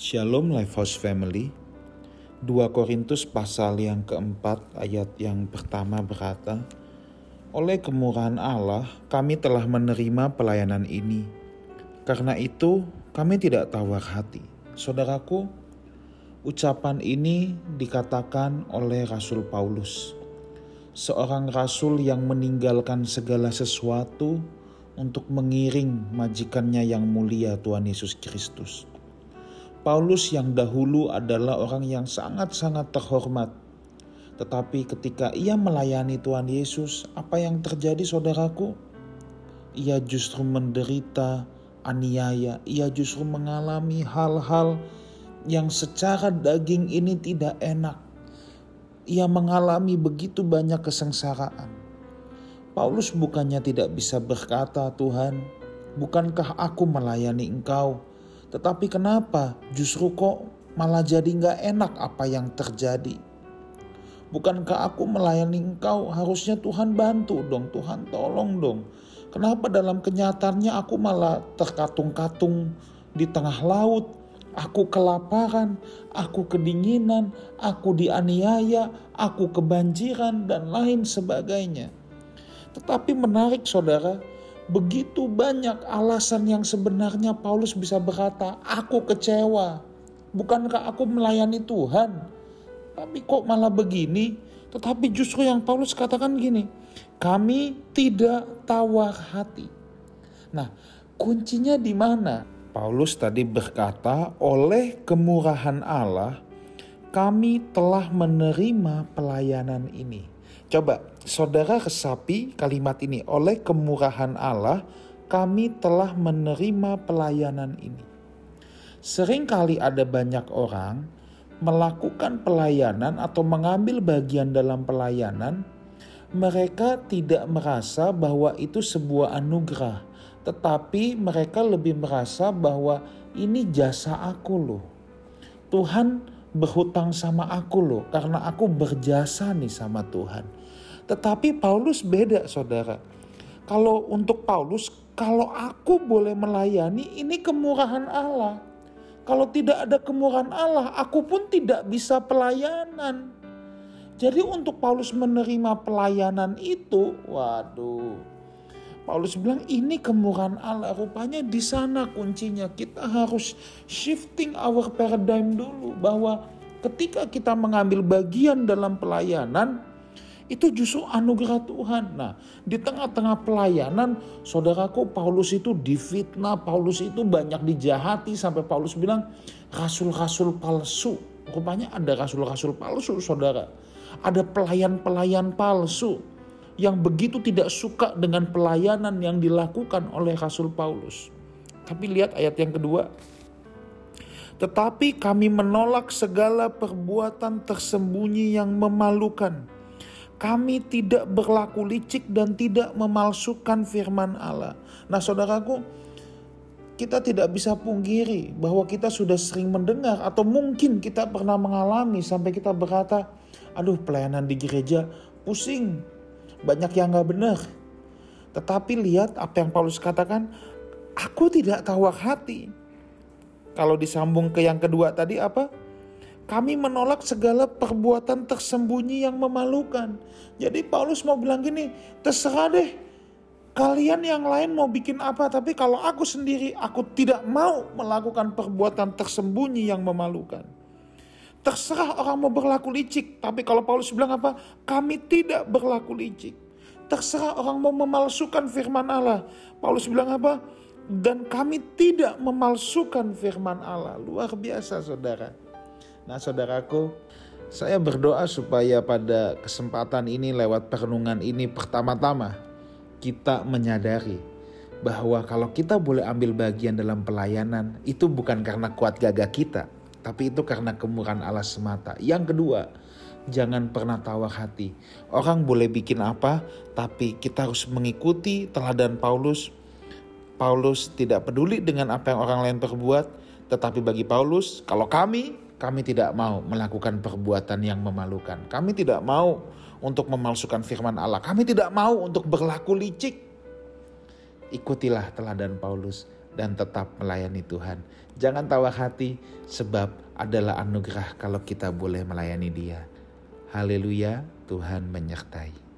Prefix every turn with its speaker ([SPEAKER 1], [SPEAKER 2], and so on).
[SPEAKER 1] Shalom Lifehouse Family 2 Korintus pasal yang keempat ayat yang pertama berkata Oleh kemurahan Allah kami telah menerima pelayanan ini. Karena itu kami tidak tawar hati. Saudaraku ucapan ini dikatakan oleh Rasul Paulus. Seorang rasul yang meninggalkan segala sesuatu untuk mengiring majikannya yang mulia Tuhan Yesus Kristus Paulus yang dahulu adalah orang yang sangat-sangat terhormat. Tetapi ketika ia melayani Tuhan Yesus, apa yang terjadi saudaraku? Ia justru menderita aniaya, ia justru mengalami hal-hal yang secara daging ini tidak enak. Ia mengalami begitu banyak kesengsaraan. Paulus bukannya tidak bisa berkata, "Tuhan, bukankah aku melayani Engkau?" Tetapi kenapa justru kok malah jadi nggak enak apa yang terjadi? Bukankah aku melayani engkau harusnya Tuhan bantu dong, Tuhan tolong dong. Kenapa dalam kenyataannya aku malah terkatung-katung di tengah laut, Aku kelaparan, aku kedinginan, aku dianiaya, aku kebanjiran, dan lain sebagainya. Tetapi menarik, saudara, begitu banyak alasan yang sebenarnya Paulus bisa berkata, "Aku kecewa, bukankah aku melayani Tuhan?" Tapi kok malah begini? Tetapi justru yang Paulus katakan gini, "Kami tidak tawar hati." Nah, kuncinya di mana? Paulus tadi berkata, "Oleh kemurahan Allah, kami telah menerima pelayanan ini." Coba saudara resapi kalimat ini oleh kemurahan Allah kami telah menerima pelayanan ini. Seringkali ada banyak orang melakukan pelayanan atau mengambil bagian dalam pelayanan, mereka tidak merasa bahwa itu sebuah anugerah, tetapi mereka lebih merasa bahwa ini jasa aku loh. Tuhan berhutang sama aku loh karena aku berjasa nih sama Tuhan. Tetapi Paulus beda saudara. Kalau untuk Paulus, kalau aku boleh melayani ini kemurahan Allah. Kalau tidak ada kemurahan Allah, aku pun tidak bisa pelayanan. Jadi untuk Paulus menerima pelayanan itu, waduh. Paulus bilang ini kemurahan Allah. Rupanya di sana kuncinya. Kita harus shifting our paradigm dulu bahwa ketika kita mengambil bagian dalam pelayanan, itu justru anugerah Tuhan. Nah, di tengah-tengah pelayanan, saudaraku Paulus itu difitnah, Paulus itu banyak dijahati sampai Paulus bilang rasul-rasul palsu. Rupanya ada rasul-rasul palsu, saudara. Ada pelayan-pelayan palsu yang begitu tidak suka dengan pelayanan yang dilakukan oleh Rasul Paulus. Tapi lihat ayat yang kedua. Tetapi kami menolak segala perbuatan tersembunyi yang memalukan kami tidak berlaku licik dan tidak memalsukan firman Allah. Nah, saudaraku, kita tidak bisa pungkiri bahwa kita sudah sering mendengar atau mungkin kita pernah mengalami sampai kita berkata, aduh pelayanan di gereja pusing, banyak yang gak benar. Tetapi lihat apa yang Paulus katakan, aku tidak tawar hati. Kalau disambung ke yang kedua tadi apa? Kami menolak segala perbuatan tersembunyi yang memalukan. Jadi Paulus mau bilang gini, terserah deh kalian yang lain mau bikin apa, tapi kalau aku sendiri, aku tidak mau melakukan perbuatan tersembunyi yang memalukan. Terserah orang mau berlaku licik, tapi kalau Paulus bilang apa? Kami tidak berlaku licik. Terserah orang mau memalsukan firman Allah. Paulus bilang apa? Dan kami tidak memalsukan firman Allah. Luar biasa saudara. Nah saudaraku, saya berdoa supaya pada kesempatan ini lewat perenungan ini pertama-tama kita menyadari bahwa kalau kita boleh ambil bagian dalam pelayanan itu bukan karena kuat gagah kita, tapi itu karena kemurahan Allah semata. Yang kedua, jangan pernah tawar hati. Orang boleh bikin apa, tapi kita harus mengikuti teladan Paulus. Paulus tidak peduli dengan apa yang orang lain perbuat, tetapi bagi Paulus, kalau kami kami tidak mau melakukan perbuatan yang memalukan. Kami tidak mau untuk memalsukan firman Allah. Kami tidak mau untuk berlaku licik. Ikutilah teladan Paulus. dan tetap melayani Tuhan. Jangan tawar hati sebab adalah anugerah kalau kita boleh melayani dia. Haleluya, Tuhan menyertai.